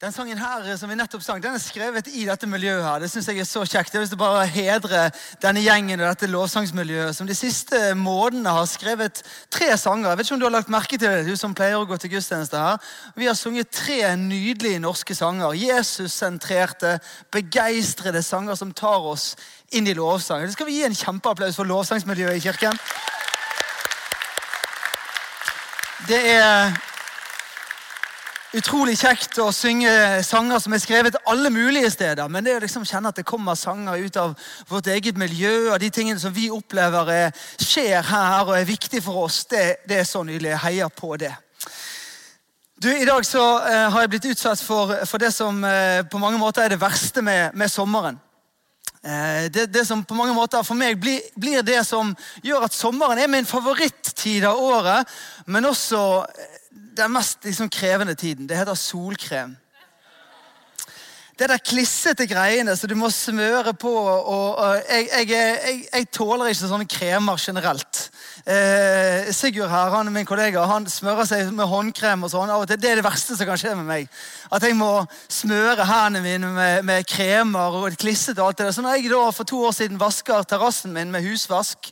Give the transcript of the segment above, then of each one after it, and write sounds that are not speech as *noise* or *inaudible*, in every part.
Den sangen her som vi nettopp sang, den er skrevet i dette miljøet. her. Det synes jeg er så kjekt. Jeg vil bare hedre denne gjengen og dette lovsangsmiljøet som de siste månedene har skrevet tre sanger. Jeg vet ikke om du har lagt merke til det, du som pleier å gå til gudstjeneste her. Vi har sunget tre nydelige norske sanger. Jesus-sentrerte, begeistrede sanger som tar oss inn i lovsang. Det skal vi gi en kjempeapplaus for lovsangsmiljøet i kirken. Det er utrolig kjekt å synge sanger som er skrevet alle mulige steder. Men det å liksom kjenne at det kommer sanger ut av vårt eget miljø, og de tingene som vi opplever er, skjer her og er viktig for oss, det, det er så nydelig. Jeg heier på det. Du, I dag så eh, har jeg blitt utsatt for, for det som eh, på mange måter er det verste med, med sommeren. Eh, det, det, som på mange måter for meg blir, blir det som gjør at sommeren er min favorittid av året, men også den mest liksom, krevende tiden. Det heter solkrem. Det der klissete greiene som du må smøre på og, og jeg, jeg, jeg, jeg, tåler ikke sånne kremer generelt. Eh, Sigurd her, han er min kollega, han smører seg med håndkrem. og sånn. Det er det verste som kan skje med meg. At jeg må smøre hendene mine med, med kremer og klissete. og alt det. Så når jeg da for to år siden vasker terrassen min med husvask,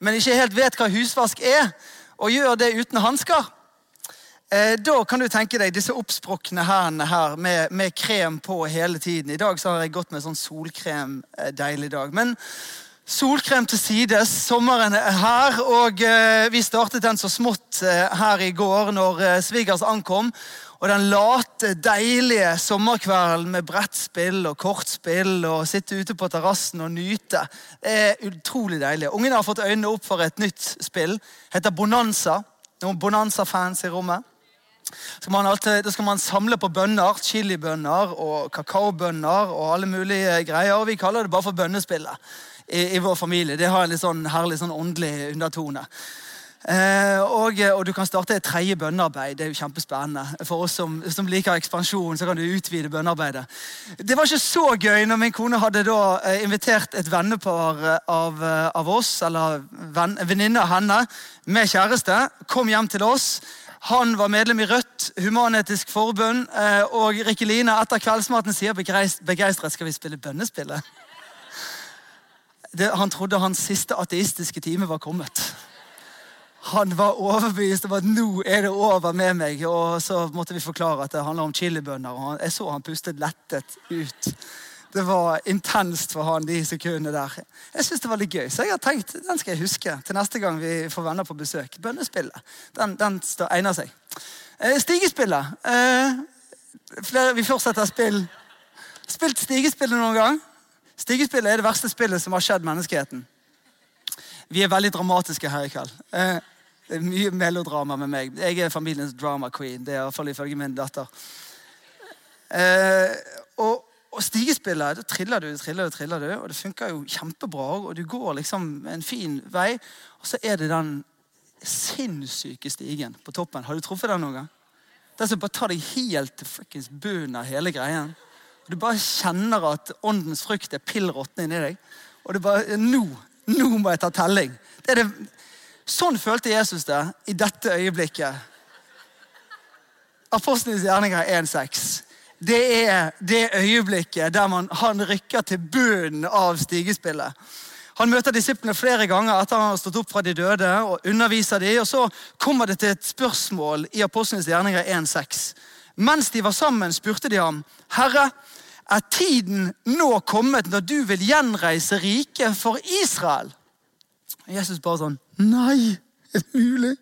men ikke helt vet hva husvask er, og gjør det uten hansker da kan du tenke deg disse oppsprukne hendene her med, med, krem på hele tiden. I dag så har jeg gått med sånn solkrem. Eh, deilig dag. Men solkrem til side. Sommeren er her, og eh, vi startet den så smått her i går når svigers ankom. Og den late, deilige sommerkvelden med brettspill og kortspill og sitte ute på terrassen og nyte, det er utrolig deilig. Ungene har fått øynene opp for et nytt spill. Heter Bonanza. Noen Bonanza-fans i rommet? Skal alltid, da skal man samle på bønner, chilibønner og kakaobønner og alle mulige greier. Vi kaller det bare for bønnespillet i, i vår familie. Det har en litt sånn herlig sånn åndelig undertone. Eh, og, og, du kan starte et tredje bønnearbeid. Det er jo kjempespennende. For oss som, som, liker ekspansjon, så kan du utvide bønnearbeidet. Det var ikke så gøy når min kone hadde da eh, invitert et vennepar av, eh, av oss, eller venninne av henne, med kjæreste. Kom hjem til oss. Han var medlem i Rødt, Human-Etisk Forbund. Og og Rikkeline etter kveldsmaten sier begeistret skal vi spille bønnespillet. Det, han trodde hans siste ateistiske time var kommet. Han var overbevist om at nå er det over med meg. Og så måtte vi forklare at det handler om chilibønner. Og jeg så han pustet lettet ut. Det var intenst for han de sekundene der. Jeg synes det var litt gøy, så jeg har tenkt den skal jeg huske til neste gang vi får venner på besøk. Bønnespillet. Den, den egner seg. Eh, stigespillet. Eh, flere, vi fortsetter spill. Spilt stigespillet noen gang? Stigespillet er det verste spillet som har skjedd menneskeheten. Vi er veldig dramatiske her i kveld. Eh, det er mye melodrama med meg. Jeg er familiens drama queen. Det er iallfall ifølge min datter. Eh, og og stigespillet, da triller du, triller du, triller du, og det funker jo kjempebra. Og du går liksom en fin vei, og så er det den sinnssyke stigen på toppen. Har du truffet den noen gang? Den som bare tar deg helt til fuckings bunnen av hele greien. Og Du bare kjenner at åndens frukt er pill råtne inni deg. Og du bare Nå! Nå må jeg ta telling. Det det. Sånn følte Jesus det i dette øyeblikket. Apostlenes gjerninger 1,6 det er det øyeblikket der man, han rykker til bunnen av stigespillet. Han møter disiplene flere ganger etter han har stått opp fra de døde og underviser dem, og Så kommer det til et spørsmål i Apostlenes gjerninger 1,6. Mens de var sammen, spurte de ham, 'Herre, er tiden nå kommet når du vil gjenreise riket for Israel?' Jesus bare sånn, 'Nei, er det mulig?'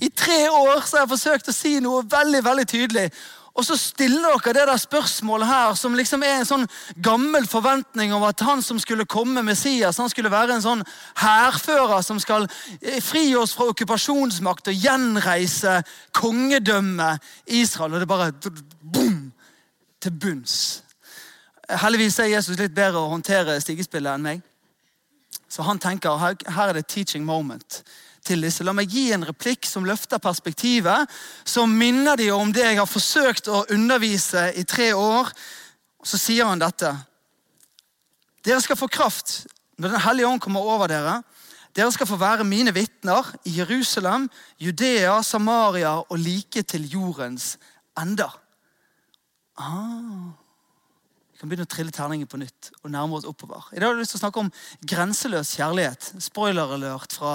I tre år så har jeg forsøkt å si noe veldig veldig tydelig. Og så stiller dere det der spørsmålet her, som liksom er en sånn gammel forventning om at han som skulle komme, Messias, han skulle være en sånn hærfører som skal eh, fri oss fra okkupasjonsmakt og gjenreise kongedømmet Israel. Og det bare boom, til bunns. Heldigvis er Jesus litt bedre å håndtere stigespillet enn meg. Så han tenker her er det teaching moment til disse. La meg gi en replikk som løfter perspektivet, som minner de om det jeg har forsøkt å undervise i tre år. Så sier han dette. Dere skal få kraft når Den hellige ånd kommer over dere. Dere skal få være mine vitner i Jerusalem, Judea, Samaria og like til jordens ender. Ah. Vi kan begynne å trille terningen på nytt og nærme oss oppover. I dag har jeg lyst til å snakke om grenseløs kjærlighet. Spoiler-alert fra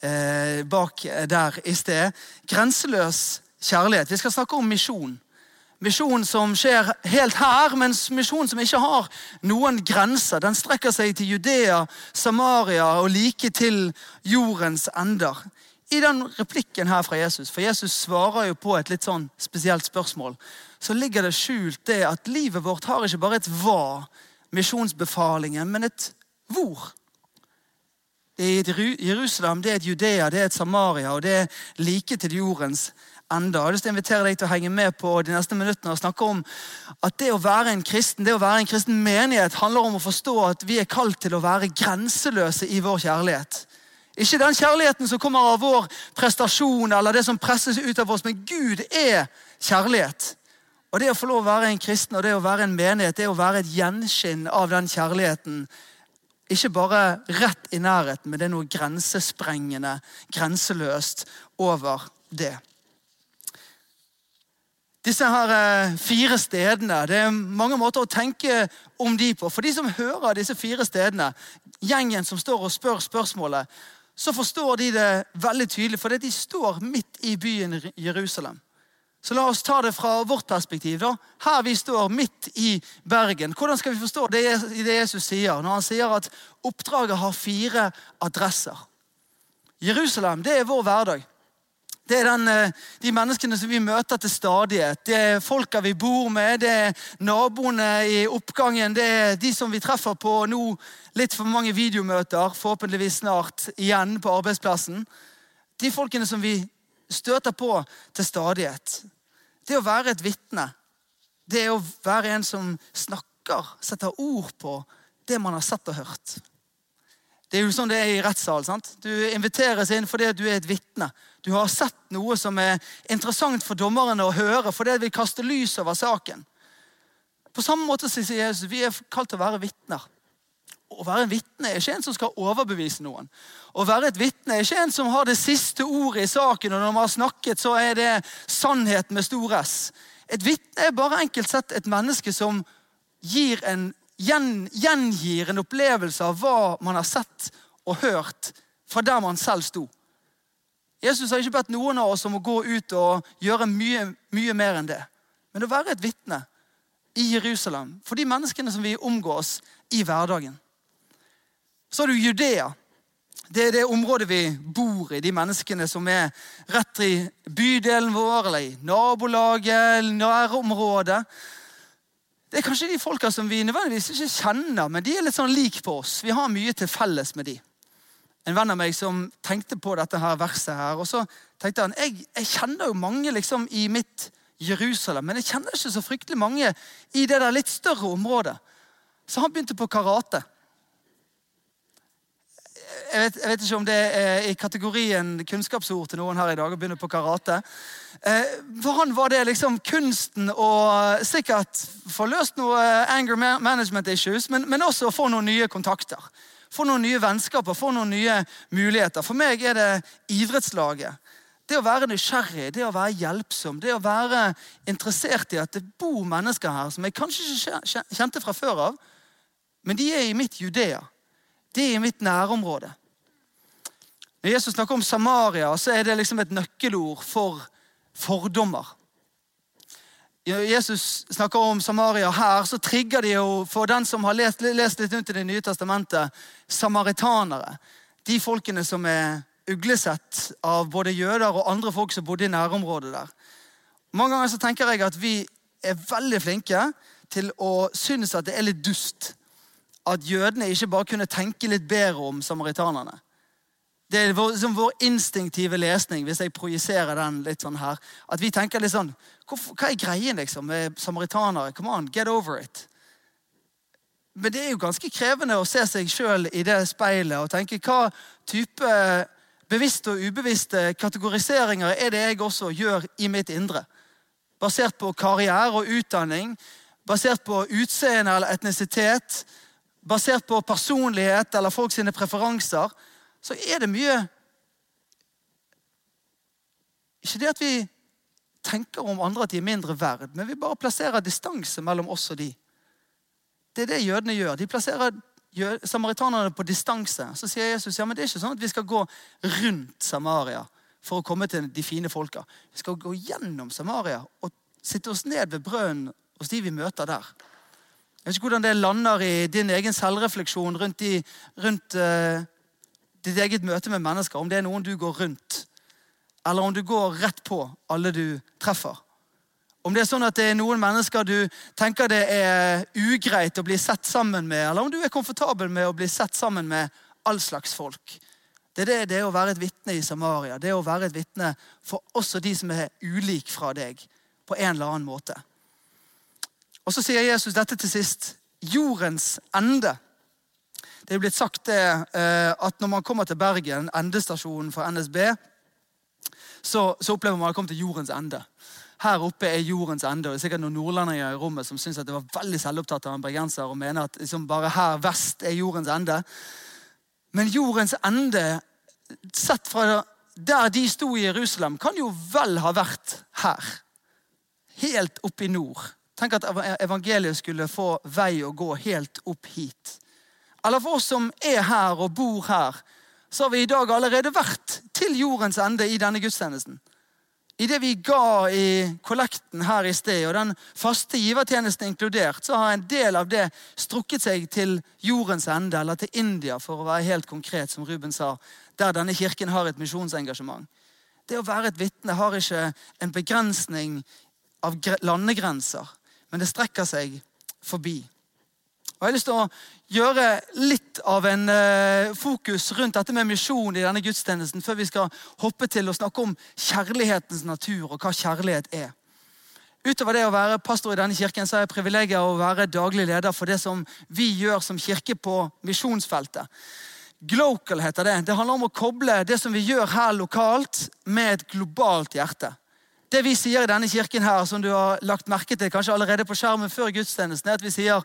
eh, bak der i sted. Grenseløs kjærlighet. Vi skal snakke om misjon. Misjon som skjer helt her, mens misjon som ikke har noen grenser. Den strekker seg til Judea, Samaria og like til jordens ender. I den replikken her fra Jesus, for Jesus svarer jo på et litt sånn spesielt spørsmål så ligger det skjult det at livet vårt har ikke bare et hva, misjonsbefalingen, men et hvor. Det er et Jerusalem, det er et Judea, det er et Samaria, og det er like til jordens enda. Jeg har lyst til å invitere deg til å henge med på de neste minuttene og snakke om at det å være en kristen det å være en kristen menighet handler om å forstå at vi er kalt til å være grenseløse i vår kjærlighet. Ikke den kjærligheten som kommer av vår prestasjon eller det som presses ut av oss, men Gud er kjærlighet. Og Det å få lov å være en kristen og det å være en menighet, det å være et gjenskinn av den kjærligheten. Ikke bare rett i nærheten, men det er noe grensesprengende, grenseløst over det. Disse her eh, fire stedene, Det er mange måter å tenke om de på. For de som hører disse fire stedene, gjengen som står og spør spørsmålet, så forstår de det veldig tydelig, for de står midt i byen Jerusalem. Så la oss ta det fra vårt perspektiv. da. Her vi står midt i Bergen. Hvordan skal vi forstå det, Jesus sier når han sier at oppdraget har fire adresser? Jerusalem det er vår hverdag. Det er den, eh, de menneskene som vi møter til stadighet. Det er folka vi bor med, det er naboene i oppgangen. Det er de som vi treffer på nå litt for mange videomøter, forhåpentligvis snart igjen på arbeidsplassen. De folkene som vi støter på til stadighet. Det å være et vitne, det er å være en som snakker, setter ord på det man har sett og hørt. Det er jo sånn det er i rettssal. sant? Du inviteres inn fordi du er et vitne. Du har sett noe som er interessant for dommerne å høre fordi det vil kaste lys over saken. På samme måte sier Jesus vi er kalt til å være vitner. Å være en vitne er ikke en som skal overbevise noen. Å være et vitne er ikke en som har det siste ordet i saken, og når man har snakket, så er det sannhet med stor S. Et vitne er bare enkelt sett et menneske som gir en, gjen, gjengir en opplevelse av hva man har sett og hørt fra der man selv sto. Jesus har ikke bedt noen av oss om å gå ut og gjøre mye, mye mer enn det. Men å være et vitne i Jerusalem for de menneskene som vi omgås i hverdagen. Så har du Judea. Det er det området vi bor i, de menneskene som er rett i bydelen vår, eller i nabolaget, eller nærområdet. Det er kanskje de folka som vi nødvendigvis ikke kjenner, men de er litt sånn lik på oss. Vi har mye til felles med de. En venn av meg som tenkte på dette her verset her, og så tenkte han jeg, jeg kjenner jo mange liksom i mitt Jerusalem, men jeg kjenner ikke så fryktelig mange i det der litt større området. Så han begynte på karate jeg vet, jeg vet, ikke om det er i kategorien kunnskapsord til noen her i dag å begynne på karate. Eh, for han var det liksom kunsten å sikkert få løst noe anger management issues, men, men også få noen nye kontakter. Få noen nye vennskaper, få noen nye muligheter. For meg er det idrettslaget. Det å være nysgjerrig, det å være hjelpsom, det å være interessert i at det bor mennesker her som jeg kanskje ikke kjente fra før av, men de er i mitt Judea. Det er i mitt nærområde. Når Jesus snakker om Samaria, så er det liksom et nøkkelord for fordommer. Jesus snakker om Samaria her, så trigger de jo for den som har lest, lest litt rundt i Det nye testamentet, samaritanere. De folkene som er uglesett av både jøder og andre folk som bodde i nærområdet der. Mange ganger så tenker jeg at vi er veldig flinke til å synes at det er litt dust at jødene ikke bare kunne tenke litt bedre om samaritanerne. Det er vår, liksom vår instinktive lesning, hvis jeg projiserer den litt sånn her. At vi tenker litt sånn Hva er greien liksom med samaritanere? Come on, get over it. men det er jo ganske krevende å se seg sjøl i det speilet og tenke hva type bevisste og ubevisste kategoriseringer er det jeg også gjør i mitt indre. Basert på karriere og utdanning, basert på utseende eller etnisitet, basert på personlighet eller folk sine preferanser, så er det mye Ikke det at vi tenker om andre at de er mindre verd, men vi bare plasserer distanse mellom oss og de. Det er det jødene gjør. De plasserer samaritanerne på distanse. Så sier Jesus ja, men det er ikke sånn at vi skal gå rundt Samaria for å komme til de fine folka. Vi skal gå gjennom Samaria og sitte oss ned ved brønnen hos de vi møter der. Jeg vet ikke hvordan det lander i din egen selvrefleksjon rundt, i, rundt uh, ditt eget møte med mennesker. Om det er noen du går rundt, eller om du går rett på alle du treffer. Om det er sånn at det er noen mennesker du tenker det er ugreit å bli sett sammen med, eller om du er komfortabel med å bli sett sammen med all slags folk. Det er det, det er å være et vitne i Samaria. Det er å være et vitne for også de som er ulike fra deg. På en eller annen måte. Og Så sier Jesus dette til sist. Jordens ende. Det er blitt sagt det, eh, at når man kommer til Bergen, endestasjonen for NSB, så, så opplever man å komme til jordens ende her oppe er jordens ende. Og det er sikkert noen nordlendinger i rommet som syns det var veldig selvopptatt av en bergenser og mener at liksom bare her vest er jordens ende. Men jordens ende, sett fra der de sto i Jerusalem, kan jo vel ha vært her. Helt oppe i nord. Tenk at evangeliet skulle få vei å gå helt opp hit. Eller for oss som er her og bor her, så har vi i dag allerede vært til jordens ende i denne gudstjenesten. I det vi ga i kollekten her i sted, og den faste givertjenesten inkludert, så har en del av det strukket seg til jordens ende, eller til India, for å være helt konkret, som Ruben sa, der denne kirken har et misjonsengasjement. Det å være et vitne har ikke en begrensning av landegrenser, men det strekker seg forbi. Og Jeg har lyst til å gjøre litt av en uh, fokus rundt dette med misjon i denne gudstjenesten før vi skal hoppe til å snakke om kjærlighetens natur og hva kjærlighet er. Utover det å være pastor i denne kirken, så har jeg privilegiet å være daglig leder for det som vi gjør som kirke på misjonsfeltet. Glocal heter det. Det handler om å koble det som vi gjør her lokalt, med et globalt hjerte. Det vi sier i denne kirken her, som du har lagt merke til kanskje allerede på skjermen før gudstjenesten, er at vi sier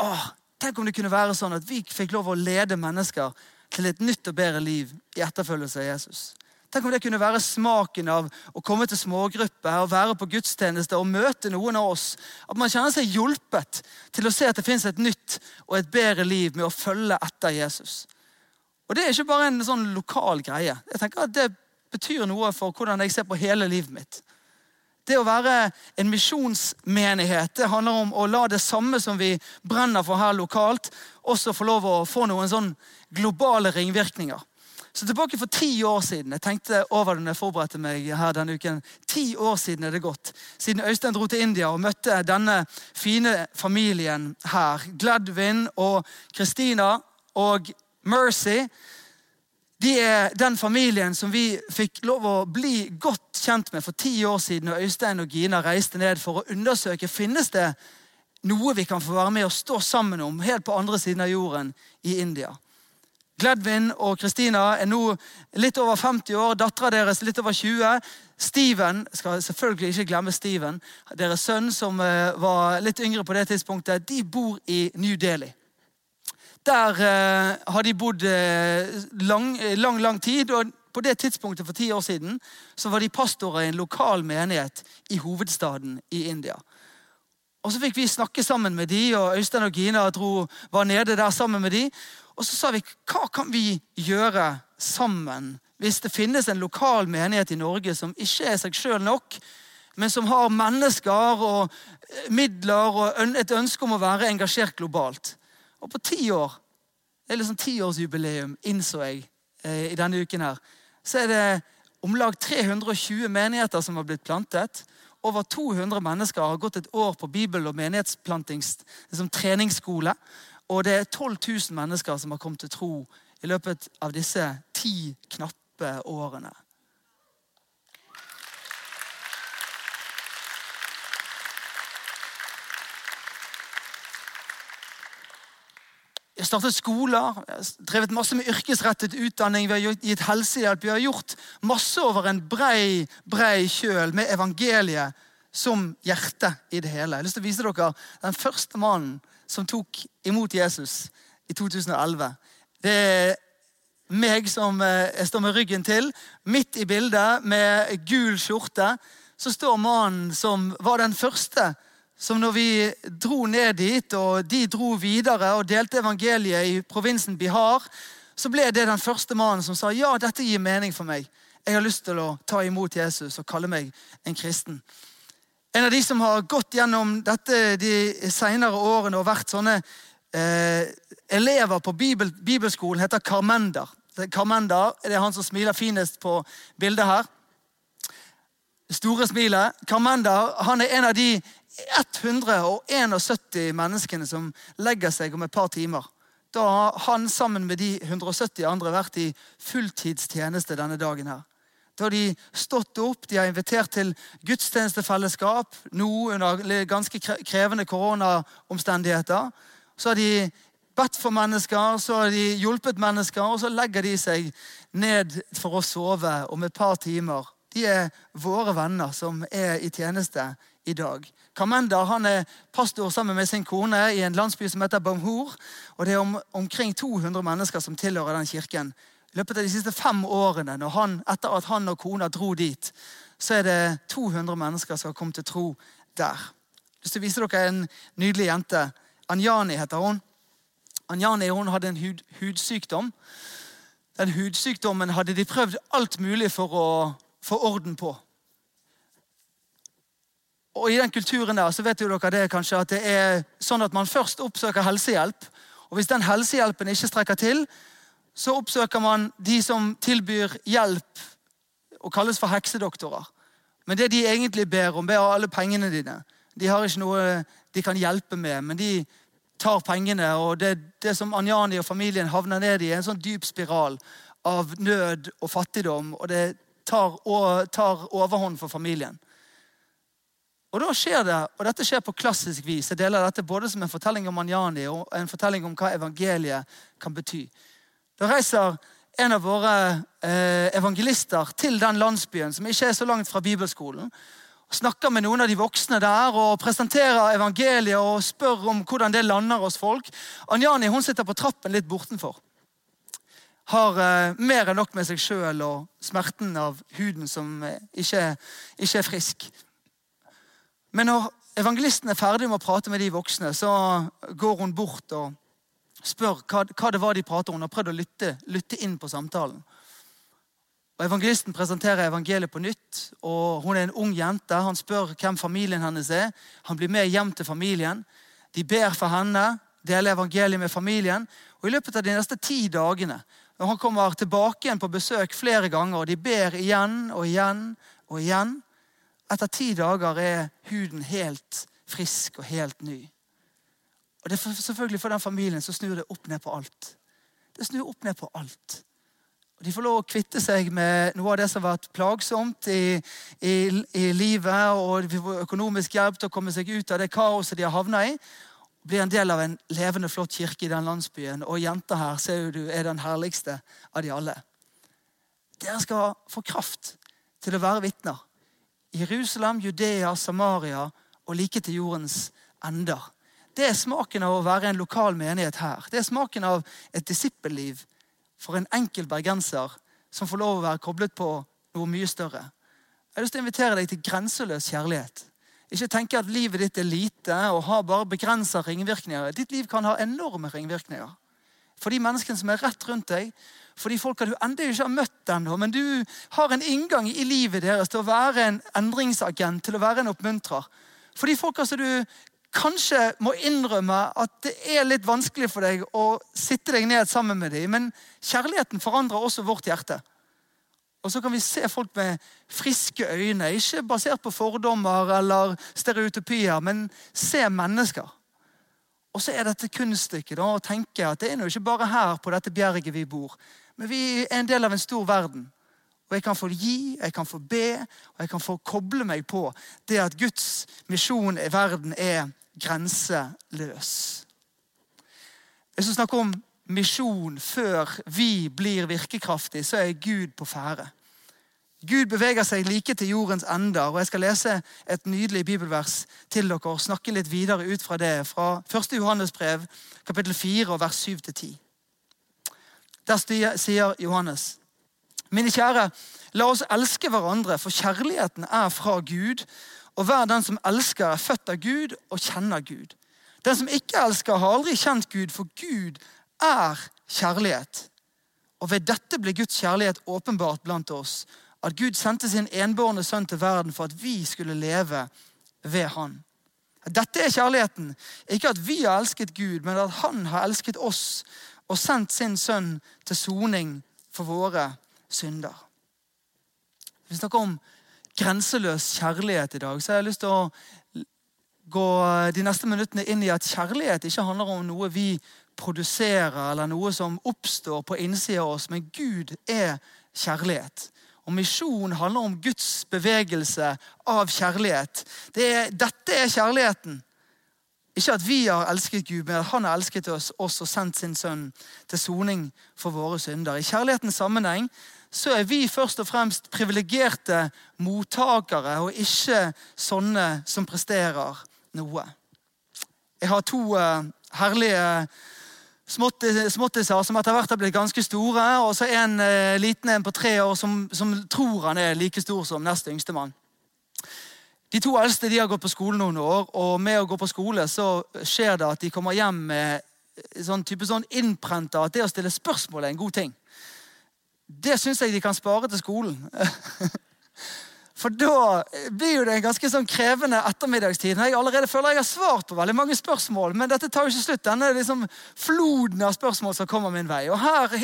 Åh, Tenk om det kunne være sånn at vi fikk lov å lede mennesker til et nytt og bedre liv i etterfølgelse av Jesus. Tenk om det kunne være smaken av å komme til smågrupper og være på gudstjeneste og møte noen av oss. At man kjenner seg hjulpet til å se at det fins et nytt og et bedre liv med å følge etter Jesus. Og Det er ikke bare en sånn lokal greie. Jeg tenker at Det betyr noe for hvordan jeg ser på hele livet mitt. Det å være en misjonsmenighet det handler om å la det samme som vi brenner for her lokalt, også få lov å få noen sånn globale ringvirkninger. Så tilbake for ti år siden jeg tenkte over det når jeg forberedte meg her denne uken, ti år siden er det gått, siden Øystein dro til India og møtte denne fine familien her. Gladvin og Christina og Mercy de er den familien som vi fikk lov å bli godt kjent med for ti år siden. når Øystein og Gina reiste ned for å undersøke finnes det noe vi kan få være med og stå sammen om helt på andre siden av jorden i India. Gledvin og Kristina er nå litt over 50 år. Dattera deres litt over 20. Steven skal selvfølgelig ikke glemme Steven, deres sønn som eh, var litt yngre på det tidspunktet. De bor i New Delhi. Der eh, har de bodd eh, lang, lang, lang tid. og På det tidspunktet for ti år siden så var de pastorer i en lokal menighet i hovedstaden i India. Og Så fikk vi snakke sammen med de, og Øystein og Gina dro, var nede der sammen med de. Og så sa vi hva kan vi gjøre sammen hvis det finnes en lokal menighet i Norge som ikke er seg sjøl nok, men som har mennesker og eh, midler og et ønske om å være engasjert globalt. Og på ti år, det er liksom tiårsjubileum, innså jeg eh, i denne uken her, så er det om lag 320 menigheter som har blitt plantet. Over 200 mennesker har gått et år på bibel- og menighetsplantings liksom treningsskole. Og det er 12 000 mennesker som har kommet til tro i løpet av disse ti knappe årene. Vi har startet skoler, drevet masse med yrkesrettet utdanning, vi har gitt helsehjelp. Vi har gjort masse over en brei, brei kjøl med evangeliet som hjerte i det hele. Jeg har lyst til å vise dere den første mannen som tok imot Jesus i 2011. Det er meg som eh, jeg står med ryggen til. Midt i bildet med gul skjorte så står mannen som var den første som når vi dro ned dit, og de dro videre og delte evangeliet i provinsen Bihar, så ble det den første mannen som sa ja, dette gir mening for meg. Jeg har lyst til å ta imot Jesus og kalle meg en kristen. En av de som har gått gjennom dette de senere årene og vært sånne eh, elever på Bibel, bibelskolen, heter Carmender. Carmender det er han som smiler finest på bildet her. Store smilet. Carmender han er en av de 171 menneskene som legger seg om et par timer. Da har han sammen med de 170 andre vært i fulltidstjeneste denne dagen. her. Da har de stått opp, de har invitert til gudstjenestefellesskap, nå under ganske krevende koronaomstendigheter. Så har de bedt for mennesker, så har de hjulpet mennesker, og så legger de seg ned for å sove om et par timer. De er våre venner som er i tjeneste i dag. Kamender han er pastor sammen med sin kone i en landsby som heter Bamhur. og Det er om, omkring 200 mennesker som tilhører den kirken. I løpet av de siste fem årene, han, etter at han og kona dro dit, så er det 200 mennesker som har kommet til tro der. Jeg vil vise dere en nydelig jente. Anjani heter hun. Anjani hun hadde en hud, hudsykdom. Den hudsykdommen hadde de prøvd alt mulig for å få orden på. Og I den kulturen der så vet jo dere det kanskje at det er sånn at man først oppsøker helsehjelp. Og Hvis den helsehjelpen ikke strekker til, så oppsøker man de som tilbyr hjelp og kalles for heksedoktorer. Men det de egentlig ber om, ber alle pengene dine. De har ikke noe de kan hjelpe med, men de tar pengene. Og det, det som Anjani og familien havner ned i, er en sånn dyp spiral av nød og fattigdom. Og det tar, tar overhånd for familien. Og da skjer det, og Dette skjer på klassisk vis. Jeg deler dette både som en fortelling om Manjani og en fortelling om hva evangeliet kan bety. Da reiser en av våre eh, evangelister til den landsbyen som ikke er så langt fra bibelskolen. og Snakker med noen av de voksne der og presenterer evangeliet og spør om hvordan det lander hos folk. Anjani hun sitter på trappen litt bortenfor. Har eh, mer enn nok med seg sjøl og smerten av huden som eh, ikke, ikke er frisk. Men når evangelisten er ferdig med å prate med de voksne, så går hun bort og spør hva, hva det var de prater om. Hun har prøvd å lytte, lytte, inn på samtalen. Og Evangelisten presenterer evangeliet på nytt. og Hun er en ung jente. Han spør hvem familien hennes er. Han blir med hjem til familien. De ber for henne, deler evangeliet med familien. Og I løpet av de neste ti dagene og Han kommer tilbake igjen på besøk flere ganger, og de ber igjen og igjen og igjen. Etter ti dager er huden helt frisk og helt ny. Og det er selvfølgelig For den familien så snur det opp ned på alt. Det snur opp ned på alt. Og De får lov å kvitte seg med noe av det som har vært plagsomt i, i, i livet. og De får økonomisk hjelp til å komme seg ut av det kaoset de har havna i. og Blir en del av en levende, flott kirke i den landsbyen. Og jenta her ser du, er den herligste av de alle. Dere skal få kraft til å være vitner. Jerusalem, Judea, Samaria og like til jordens ender. Det er smaken av å være en lokal menighet her. Det er smaken av et disippelliv for en enkel bergenser som får lov å være koblet på noe mye større. Jeg har lyst til å invitere deg til grenseløs kjærlighet. Ikke tenke at livet ditt er lite og har bare begrensa ringvirkninger. Ditt liv kan ha enorme ringvirkninger. For de menneskene som er rett rundt deg, for de folka du ennå ikke har møtt ennå, men du har en inngang i livet deres til å være en endringsagent, til å være en oppmuntrer. For de folka som du kanskje må innrømme at det er litt vanskelig for deg å sitte deg ned sammen med dem, men kjærligheten forandrer også vårt hjerte. Og så kan vi se folk med friske øyne, ikke basert på fordommer eller stereotypier, men se mennesker. Og så er dette kunststykket da, å tenke at det er jo ikke bare her på dette bjerget vi bor, men vi er en del av en stor verden. Og jeg kan få gi, jeg kan få be, og jeg kan få koble meg på det at Guds misjon i verden er grenseløs. Hvis du snakker om misjon før vi blir virkekraftige, så er Gud på ferde. Gud beveger seg like til jordens ender. og Jeg skal lese et nydelig bibelvers til dere og snakke litt videre ut fra det. Fra 1. Johannes brev, kapittel 4, vers 7-10. Der sier Johannes.: Mine kjære, la oss elske hverandre, for kjærligheten er fra Gud. Og hver den som elsker, er født av Gud og kjenner Gud. Den som ikke elsker, har aldri kjent Gud, for Gud er kjærlighet. Og ved dette blir Guds kjærlighet åpenbart blant oss at Gud sendte sin enbårne sønn til verden for at vi skulle leve ved han. Dette er kjærligheten. Ikke at vi har elsket Gud, men at han har elsket oss og sendt sin sønn til soning for våre synder. Vi snakker om grenseløs kjærlighet i dag, så jeg har lyst til å gå de neste minuttene inn i at kjærlighet ikke handler om noe vi produserer, eller noe som oppstår på innsida av oss, men Gud er kjærlighet. Og misjon handler om Guds bevegelse av kjærlighet. Det er, dette er kjærligheten. Ikke at vi har elsket Gud, men at han har elsket oss, oss og sendt sin sønn til soning for våre synder. I kjærlighetens sammenheng så er vi først og fremst privilegerte mottakere, og ikke sånne som presterer noe. Jeg har to uh, herlige småttiser som etter hvert har blitt ganske store. Og så en eh, liten en på tre år som, som, tror han er like stor som neste yngstemann. De to eldste de har gått på skole noen år, og med å gå på skole så skjer det at de kommer hjem med sånn type sånn innprenta at det å stille spørsmål er en god ting. Det syns jeg de kan spare til skolen. *laughs* For da blir jo det en ganske sånn krevende ettermiddagstid. Jeg allerede føler jeg har svart på veldig mange spørsmål, men dette tar jo ikke slutt. Denne liksom floden av spørsmål som kommer min vei. Og her,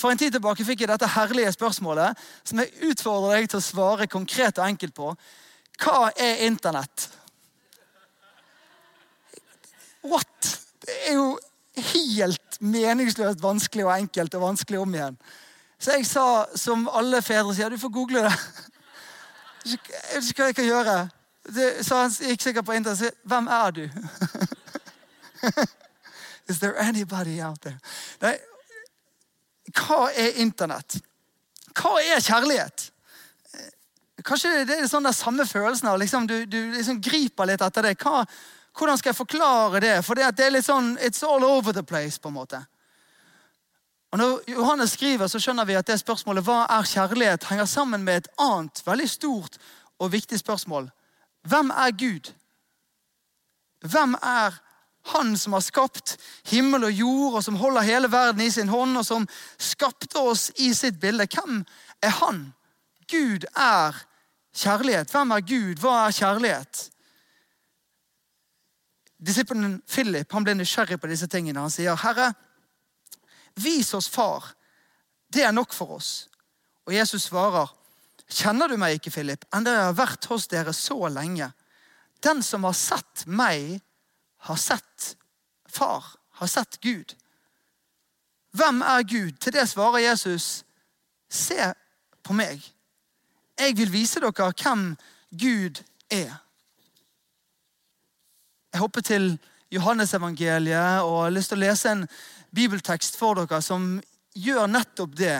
For en tid tilbake fikk jeg dette herlige spørsmålet, som jeg utfordrer deg til å svare konkret og enkelt på. Hva er Internett? What? Det er jo helt meningsløst vanskelig og enkelt og vanskelig om igjen. Så jeg sa, som alle fedre sier, du får google det. Jeg vet ikke hva jeg kan gjøre. Det, så han gikk sikkert på internett og sa, 'Hvem er du?' *laughs* Is there anybody out there? Nei, hva er Internett? Hva er kjærlighet? Kanskje det er sånn der samme følelsen av liksom, du, du liksom griper litt etter det. Hva, hvordan skal jeg forklare det? For det, det er litt sånn, It's all over the place. på en måte. Og Når Johannes skriver, så skjønner vi at det spørsmålet hva er kjærlighet, henger sammen med et annet veldig stort og viktig spørsmål. Hvem er Gud? Hvem er Han som har skapt himmel og jord, og som holder hele verden i sin hånd, og som skapte oss i sitt bilde? Hvem er Han? Gud er kjærlighet. Hvem er Gud? Hva er kjærlighet? Disippelen Philip han ble nysgjerrig på disse tingene. Han sier, 'Herre, Vis oss Far. Det er nok for oss. Og Jesus svarer, Kjenner du meg ikke, Philip, enda jeg har vært hos dere så lenge? Den som har sett meg, har sett Far, har sett Gud. Hvem er Gud? Til det svarer Jesus, se på meg. Jeg vil vise dere hvem Gud er. Jeg hopper til Johannesevangeliet og har lyst til å lese en bibeltekst for dere som gjør nettopp det.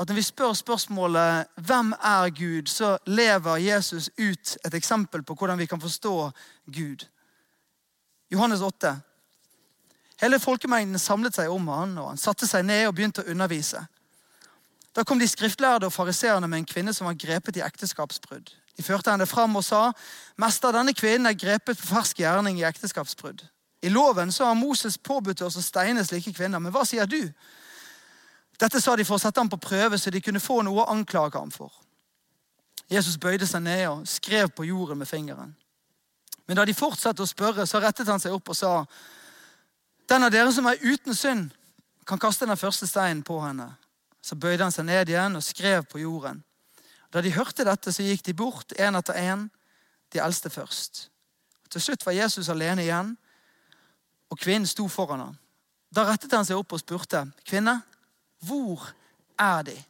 At når vi spør spørsmålet 'Hvem er Gud?', så lever Jesus ut et eksempel på hvordan vi kan forstå Gud. Johannes 8. Hele folkemengden samlet seg om han, og han satte seg ned og begynte å undervise. Da kom de skriftlærde og fariseerne med en kvinne som var grepet i ekteskapsbrudd. De førte henne fram og sa, 'Mester, denne kvinnen er grepet på fersk gjerning i ekteskapsbrudd.' I loven så har Moses påbudt oss å steine slike kvinner, men hva sier du? Dette sa de for å sette ham på prøve, så de kunne få noe å anklage ham for. Jesus bøyde seg ned og skrev på jorden med fingeren. Men da de fortsatte å spørre, så rettet han seg opp og sa, Den av dere som er uten synd, kan kaste den første steinen på henne. Så bøyde han seg ned igjen og skrev på jorden. Da de hørte dette, så gikk de bort, én etter én, de eldste først. Til slutt var Jesus alene igjen og kvinnen sto foran ham. Da rettet han seg opp og spurte, 'Kvinne, hvor er De?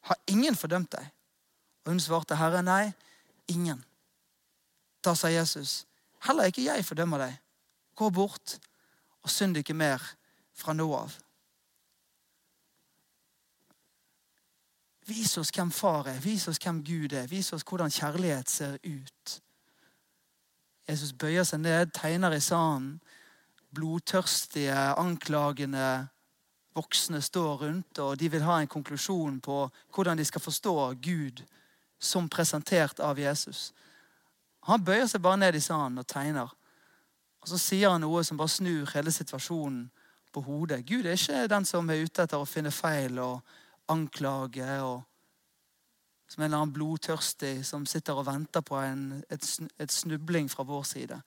Har ingen fordømt deg?' Og hun svarte, 'Herre, nei, ingen.' Da sa Jesus, 'Heller ikke jeg fordømmer deg. Gå bort og synd ikke mer fra nå av. Vis oss hvem far er, vis oss hvem Gud er, vis oss hvordan kjærlighet ser ut. Jesus bøyer seg ned, tegner i sanden. Blodtørstige, anklagende voksne står rundt, og de vil ha en konklusjon på hvordan de skal forstå Gud som presentert av Jesus. Han bøyer seg bare ned i sanden og tegner. Og Så sier han noe som bare snur hele situasjonen på hodet. Gud er ikke den som er ute etter å finne feil og anklage. og Som en eller annen blodtørstig som sitter og venter på en, et, et snubling fra vår side.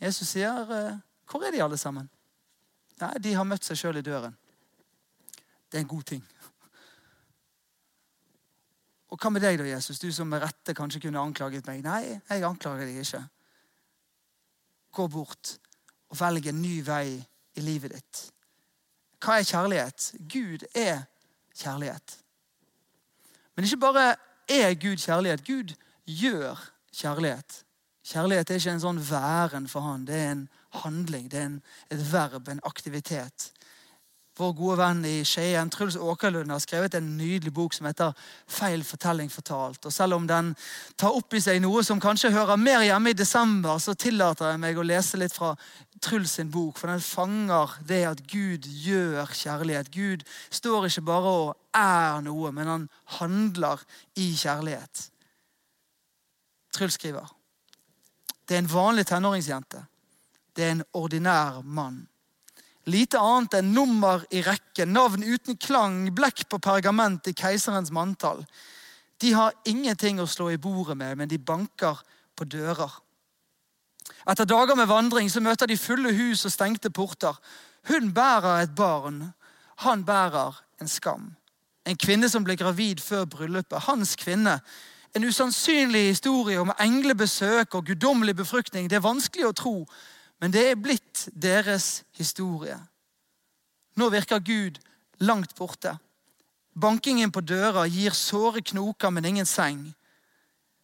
Jesus sier, eh, 'Hvor er de alle sammen?' Nei, De har møtt seg sjøl i døren. Det er en god ting. Og hva med deg, da, Jesus? Du som med rette kanskje kunne anklaget meg. Nei, jeg anklager deg ikke. Gå bort og velg en ny vei i livet ditt. Hva er kjærlighet? Gud er kjærlighet. Men ikke bare er Gud kjærlighet. Gud gjør kjærlighet. Kjærlighet er ikke en sånn væren for han. Det er en handling, det er en, et verb, en aktivitet. Vår gode venn i Skien, Truls Åkerlund, har skrevet en nydelig bok som heter 'Feil fortelling fortalt'. Og Selv om den tar opp i seg noe som kanskje hører mer hjemme i desember, så tillater jeg meg å lese litt fra Truls sin bok, for den fanger det at Gud gjør kjærlighet. Gud står ikke bare og er noe, men han handler i kjærlighet. Truls skriver det er en vanlig tenåringsjente. Det er en ordinær mann. Lite annet enn nummer i rekken, navn uten klang, blekk på pergament i keiserens manntall. De har ingenting å slå i bordet med, men de banker på dører. Etter dager med vandring så møter de fulle hus og stengte porter. Hun bærer et barn. Han bærer en skam. En kvinne som ble gravid før bryllupet. Hans kvinne. En usannsynlig historie om englebesøk og guddommelig befruktning. Det er vanskelig å tro, men det er blitt deres historie. Nå virker Gud langt borte. Bankingen på døra gir såre knoker, men ingen seng.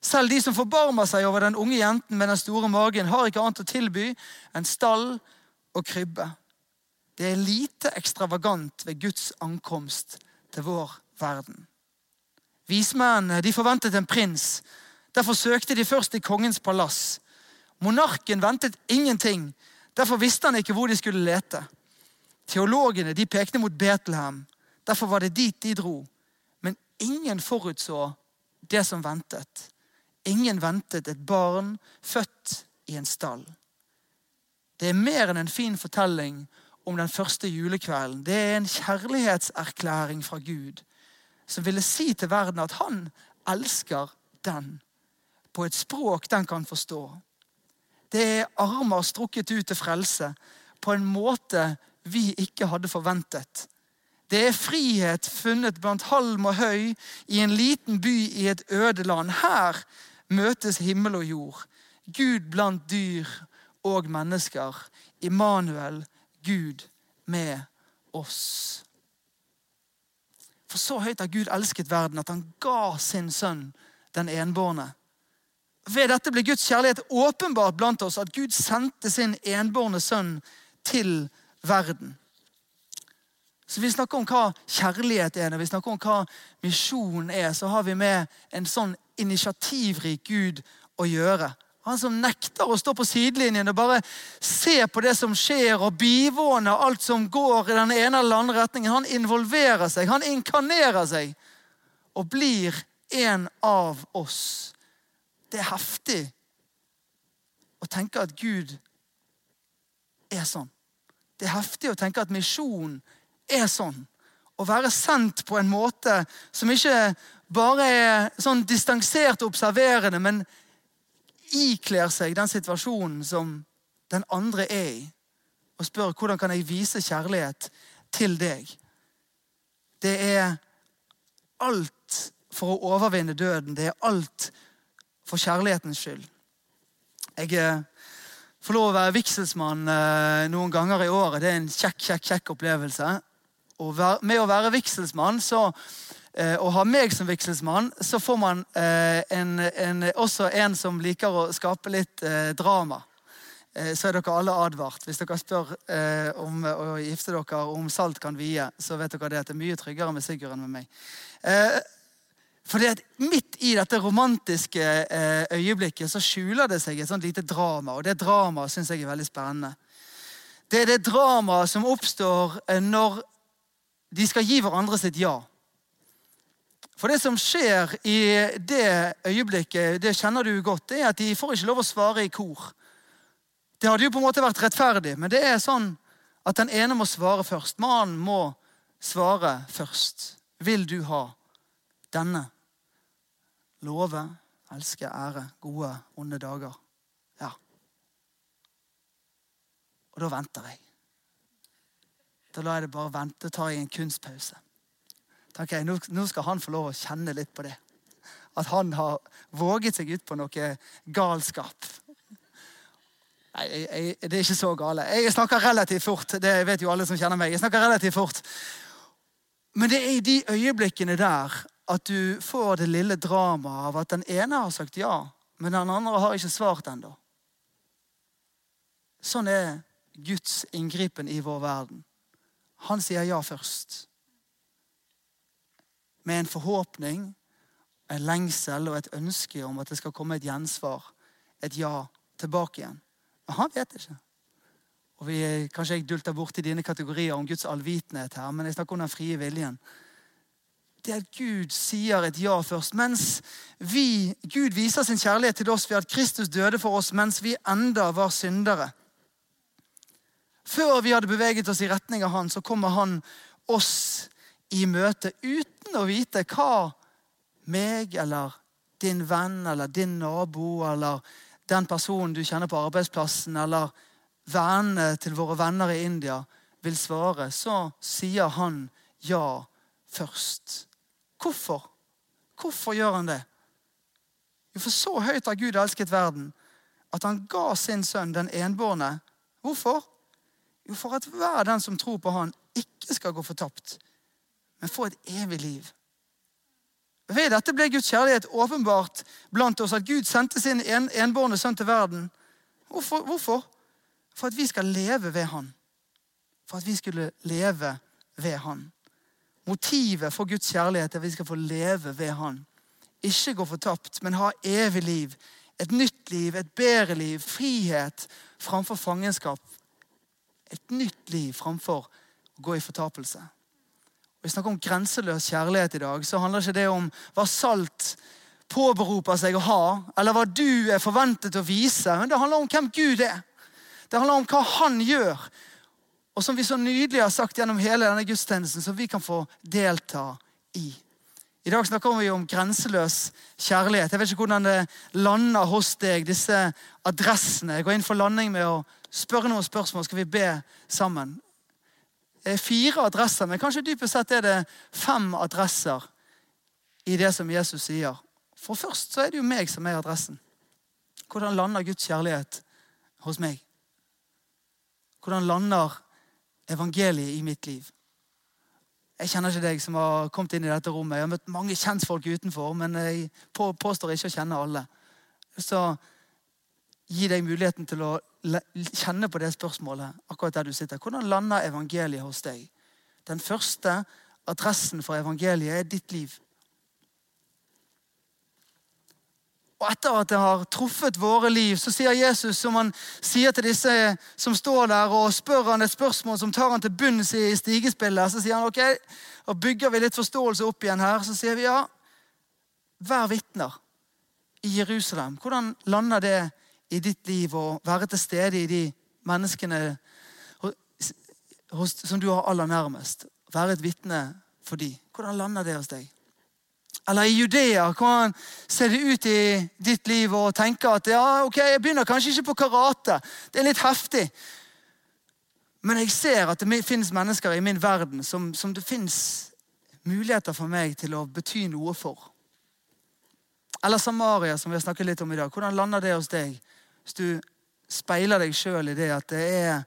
Selv de som forbarmer seg over den unge jenten med den store magen, har ikke annet å tilby enn stall og krybbe. Det er lite ekstravagant ved Guds ankomst til vår verden. Vismennene forventet en prins. Derfor søkte de først i kongens palass. Monarken ventet ingenting. Derfor visste han ikke hvor de skulle lete. Teologene de pekte mot Betlehem. Derfor var det dit de dro. Men ingen forutså det som ventet. Ingen ventet et barn født i en stall. Det er mer enn en fin fortelling om den første julekvelden. Det er en kjærlighetserklæring fra Gud som ville si til verden at han elsker den på et språk den kan forstå. Det er armer strukket ut til frelse på en måte vi ikke hadde forventet. Det er frihet funnet blant halm og høy i en liten by i et øde land. Her møtes himmel og jord. Gud blant dyr og mennesker. Immanuel, Gud med oss. For så høyt har Gud elsket verden at han ga sin sønn den enbårne ved dette ble Guds kjærlighet åpenbart blant oss, at Gud sendte sin enbårne sønn til verden. Så Vi snakker om hva kjærlighet er. Når vi snakker om hva misjon er, så har vi med en sånn initiativrik Gud å gjøre. Han som nekter å stå på sidelinjen og bare se på det som skjer, og bivåne alt som går i den ene eller andre retningen. Han involverer seg, han inkarnerer seg og blir en av oss. Det er heftig å tenke at Gud er sånn. Det er heftig å tenke at misjon er sånn. Å være sendt på en måte som ikke bare er sånn distansert og observerende, men ikler seg den situasjonen som den andre er i, og spør hvordan kan jeg vise kjærlighet til deg. Det er alt for å overvinne døden. Det er alt for kjærlighetens skyld. Jeg eh, får lov å være vigselsmann eh, noen ganger i året. Det er en kjekk kjekk, kjekk opplevelse. Og med å være vigselsmann så, eh, og ha meg som vigselsmann, så får man en, en, også en som liker å skape litt drama. eh, så er dere alle advart. Hvis dere spør eh, om å gifte dere om salt kan vie, så vet dere det at det er mye tryggere med Sigurd enn med meg. For Midt i dette romantiske eh, øyeblikket så skjuler det seg et sånt lite drama. Og det dramaet syns jeg er veldig spennende. Det er det dramaet som oppstår eh, når de skal gi hverandre sitt ja. For det som skjer i det øyeblikket, det kjenner du godt, det er at de får ikke lov å svare i kor. Det hadde jo på en måte vært rettferdig, men det er sånn at den ene må svare først. Mannen må svare først. Vil du ha denne? Love, elske, ære, gode, onde dager. Ja. Og da venter jeg. Da lar jeg det bare vente. tar jeg en kunstpause. tenker jeg, Nå skal han få lov å kjenne litt på det. At han har våget seg ut på noe galskap. Nei, jeg, jeg, Det er ikke så gale. Jeg snakker relativt fort. Det vet jo alle som kjenner meg. Jeg snakker relativt fort. Men det er i de øyeblikkene der at du får det lille dramaet av at den ene har sagt ja, men den andre har ikke svart ennå. Sånn er Guds inngripen i vår verden. Han sier ja først. Med en forhåpning, en lengsel og et ønske om at det skal komme et gjensvar. Et ja tilbake igjen. Men han vet ikke. Og vi, Kanskje jeg dulter borti dine kategorier om Guds allvitenhet her, men jeg snakker om den frie viljen. Det er at Gud sier et ja først. Mens vi, Gud viser sin kjærlighet til oss ved at Kristus døde for oss mens vi enda var syndere. Før vi hadde beveget oss i retning av han, så kommer han oss i møte uten å vite hva meg eller din venn eller din nabo eller den personen du kjenner på arbeidsplassen, eller vennene til våre venner i India vil svare, så sier han ja først. Hvorfor? Hvorfor gjør han det? Jo, For så høyt har Gud elsket verden at han ga sin sønn, den enbårne. Hvorfor? Jo, for at hver den som tror på han, ikke skal gå fortapt, men få et evig liv. Ved dette ble Guds kjærlighet åpenbart blant oss, at Gud sendte sin en, enbårne sønn til verden. Hvorfor? Hvorfor? For at vi skal leve ved Han. For at vi skulle leve ved Han. Motivet for Guds kjærlighet er at vi skal få leve ved Han. Ikke gå fortapt, men ha evig liv. Et nytt liv, et bedre liv, frihet framfor fangenskap. Et nytt liv framfor å gå i fortapelse vi snakker om grenseløs kjærlighet i dag, så handler ikke det om hva salt påberoper seg å ha, eller hva du er forventet å vise, men det handler om hvem Gud er. Det handler om hva han gjør. Og som vi så nydelig har sagt gjennom hele denne gudstjenesten, som vi kan få delta i. I dag snakker vi om grenseløs kjærlighet. Jeg vet ikke hvordan det lander hos deg, disse adressene. Jeg går inn for landing med å spørre noen spørsmål, skal vi be sammen Det er fire adresser, men kanskje dypest sett er det fem adresser i det som Jesus sier. For først så er det jo meg som er adressen. Hvordan lander Guds kjærlighet hos meg? Hvordan lander evangeliet i mitt liv? Jeg kjenner ikke deg som har kommet inn i dette rommet. Jeg har møtt mange kjentfolk utenfor, men jeg påstår ikke å kjenne alle. Så gi deg muligheten til å kjenne på det spørsmålet akkurat der du sitter. Hvordan lander evangeliet hos deg? Den første adressen for evangeliet er ditt liv. Og etter at det har truffet våre liv, så sier Jesus, som han sier til disse som står der, og spør han et spørsmål som tar han til bunns i stigespillet, så sier han ok, og bygger vi litt forståelse opp igjen her, så sier vi ja, vær vitner i Jerusalem. Hvordan lander det i ditt liv å være til stede i de menneskene som du har aller nærmest. Være et vitne for de. Hvordan lander det hos deg? Eller i Judea, hvordan ser det ut i ditt liv og tenker at ja, ok, jeg begynner kanskje ikke på karate, det er litt heftig. Men jeg ser at det finnes mennesker i min verden som, som det finnes muligheter for meg til å bety noe for. Eller Samaria, som vi har snakket litt om i dag. Hvordan lander det hos deg? Hvis du speiler deg sjøl i det at det er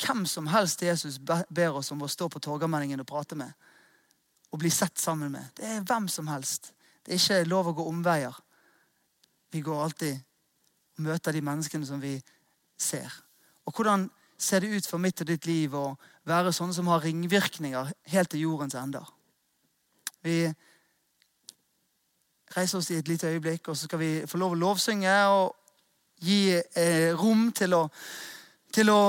hvem som helst Jesus ber oss om å stå på Torgallmenningen og prate med. Og bli sett sammen med. Det er hvem som helst. Det er ikke lov å gå omveier. Vi går alltid og møter de menneskene som vi ser. Og hvordan ser det ut for mitt og ditt liv å være sånne som har ringvirkninger helt til jordens ender? Vi reiser oss i et lite øyeblikk, og så skal vi få lov å lovsynge og gi eh, rom til å, til å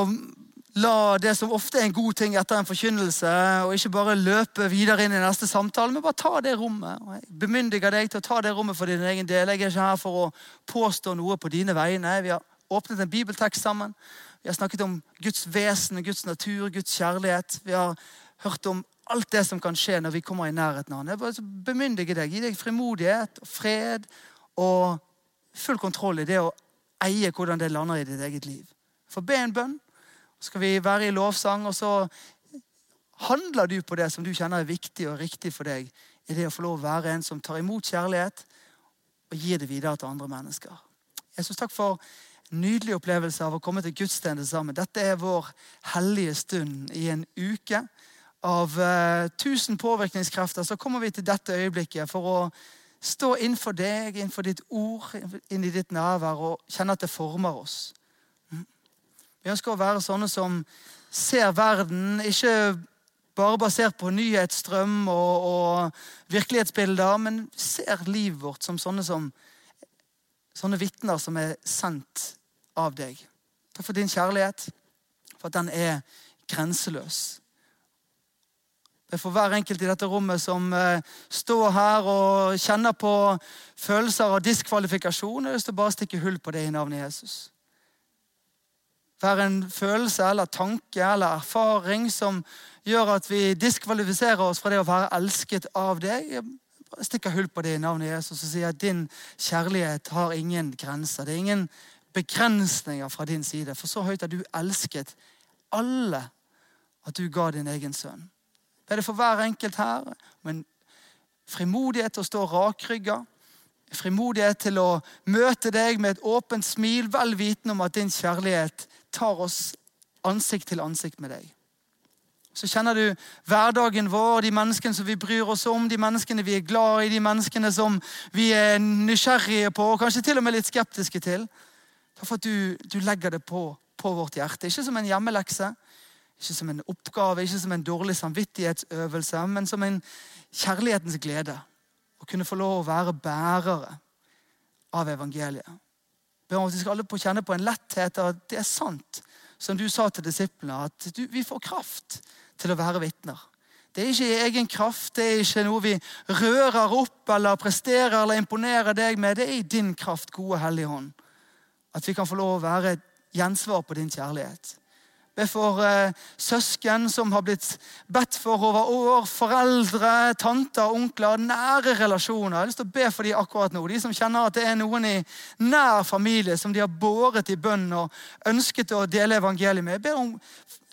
La det som ofte er en god ting etter en forkynnelse, og ikke bare løpe videre inn i neste samtale, men bare ta det rommet. Og jeg bemyndiger deg til å ta det rommet for din egen del. Jeg er ikke her for å påstå noe på dine vegne. Vi har åpnet en bibeltekst sammen. Vi har snakket om Guds vesen, Guds natur, Guds kjærlighet. Vi har hørt om alt det som kan skje når vi kommer i nærheten av ham. Jeg bare bemyndiger deg. Gi deg frimodighet og fred og full kontroll i det å eie hvordan det lander i ditt eget liv. For be en bønn skal vi være i lovsang, og så handler du på det som du kjenner er viktig og riktig for deg. I det å få lov å være en som tar imot kjærlighet og gir det videre til andre mennesker. Jesus, takk for en nydelig opplevelse av å komme til gudstjeneste sammen. Dette er vår hellige stund i en uke. Av uh, tusen påvirkningskrefter så kommer vi til dette øyeblikket for å stå innenfor deg, innenfor ditt ord, inn i ditt nærvær og kjenne at det former oss. Vi ønsker å være sånne som ser verden, ikke bare basert på nyhetsstrøm og, og virkelighetsbilder, men ser livet vårt som sånne, som, sånne vitner som er sendt av deg. Takk for din kjærlighet, for at den er grenseløs. Det er for hver enkelt i dette rommet som uh, står her og kjenner på følelser av diskvalifikasjon. Jeg har lyst til å bare stikke hull på det i navnet Jesus være en følelse eller tanke eller erfaring som gjør at vi diskvalifiserer oss fra det å være elsket av deg. Jeg stikker hull på det i navnet Jesus og sier at din kjærlighet har ingen grenser. Det er ingen begrensninger fra din side. For så høyt har du elsket alle at du ga din egen sønn. Det er det for hver enkelt her, men frimodighet til å stå rakrygga. Frimodighet til å møte deg med et åpent smil, vel vitende om at din kjærlighet tar oss ansikt til ansikt med deg. Så kjenner du hverdagen vår, de menneskene som vi bryr oss om, de menneskene vi er glad i, de menneskene som vi er nysgjerrige på og kanskje til og med litt skeptiske til. Takk for at du, du legger det på, på vårt hjerte. Ikke som en hjemmelekse, ikke som en oppgave, ikke som en dårlig samvittighetsøvelse, men som en kjærlighetens glede. Å kunne få lov å være bærere av evangeliet ber om at vi skal alle på kjenne på en letthet av at det er sant, som du sa til disiplene, at du, vi får kraft til å være vitner. Det er ikke egen kraft, det er ikke noe vi rører opp eller presterer eller imponerer deg med. Det er i din kraft, gode Hellige Hånd, at vi kan få lov å være gjensvar på din kjærlighet. Be for eh, søsken som har blitt bedt for over år. Foreldre, tanter, onkler. Nære relasjoner. Jeg har lyst til å be for dem akkurat nå. De som kjenner at det er noen i nær familie som de har båret i bønn og ønsket å dele evangeliet med. Jeg ber om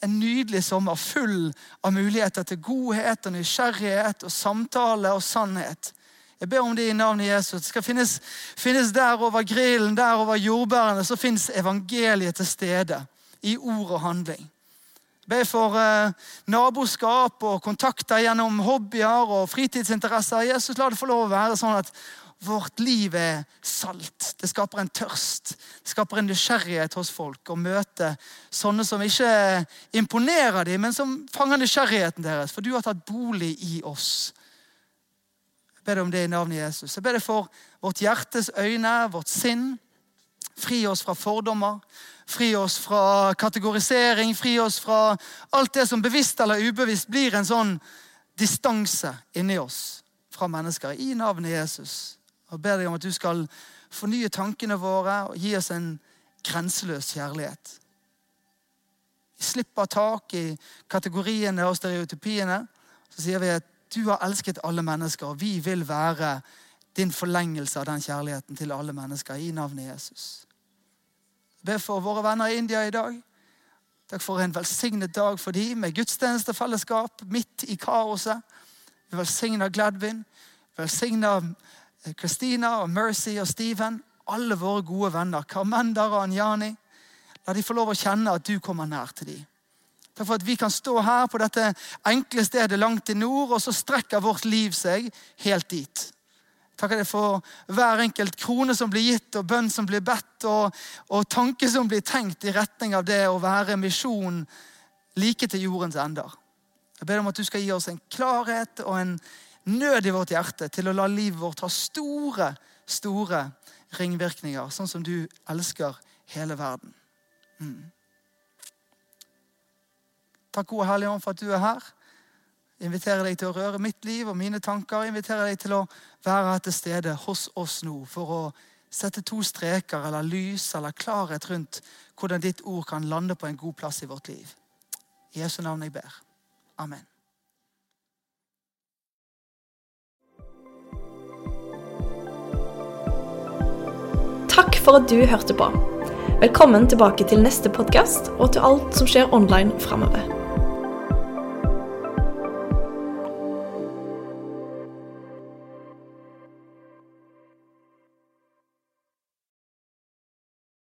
en nydelig sommer full av muligheter til godhet og nysgjerrighet og samtale og sannhet. Jeg ber om det i navnet Jesus. Det skal finnes, finnes der over grillen, der over jordbærene, så finnes evangeliet til stede i ord og handling. Be for eh, naboskap og kontakter gjennom hobbyer og fritidsinteresser. Jesus, la det få lov å være sånn at vårt liv er salt. Det skaper en tørst. Det skaper en nysgjerrighet hos folk å møte sånne som ikke imponerer dem, men som fanger nysgjerrigheten deres. For du har tatt bolig i oss. Jeg ber deg om det i navnet Jesus. Jeg ber deg for vårt hjertes øyne, vårt sinn. Fri oss fra fordommer. Fri oss fra kategorisering, fri oss fra alt det som bevisst eller ubevisst blir en sånn distanse inni oss fra mennesker. I navnet Jesus. Og ber deg om at du skal fornye tankene våre og gi oss en grenseløs kjærlighet. Vi slipper tak i kategoriene og stereotypiene. Så sier vi at du har elsket alle mennesker, og vi vil være din forlengelse av den kjærligheten til alle mennesker i navnet Jesus. Be for våre venner i India i dag. Takk for en velsignet dag for dem, med gudstjenestefellesskap midt i kaoset. Vi velsigner Gladvin, velsigner Christina og Mercy og Steven. Alle våre gode venner. Carmender og Anjani. La de få lov å kjenne at du kommer nær til dem. Takk for at vi kan stå her på dette enkle stedet langt i nord, og så strekker vårt liv seg helt dit. Takker deg for hver enkelt krone som blir gitt, og bønn som blir bedt, og, og tanke som blir tenkt i retning av det å være misjon like til jordens ender. Jeg ber om at du skal gi oss en klarhet og en nød i vårt hjerte til å la livet vårt ha store, store ringvirkninger, sånn som du elsker hele verden. Mm. Takk, gode Hellige Ånd, for at du er her. Inviterer deg til å røre mitt liv og mine tanker. Inviterer deg til å være her til stede hos oss nå for å sette to streker eller lys eller klarhet rundt hvordan ditt ord kan lande på en god plass i vårt liv. I Jesu navn jeg ber. Amen. Takk for at du hørte på. Velkommen tilbake til neste podkast og til alt som skjer online framover.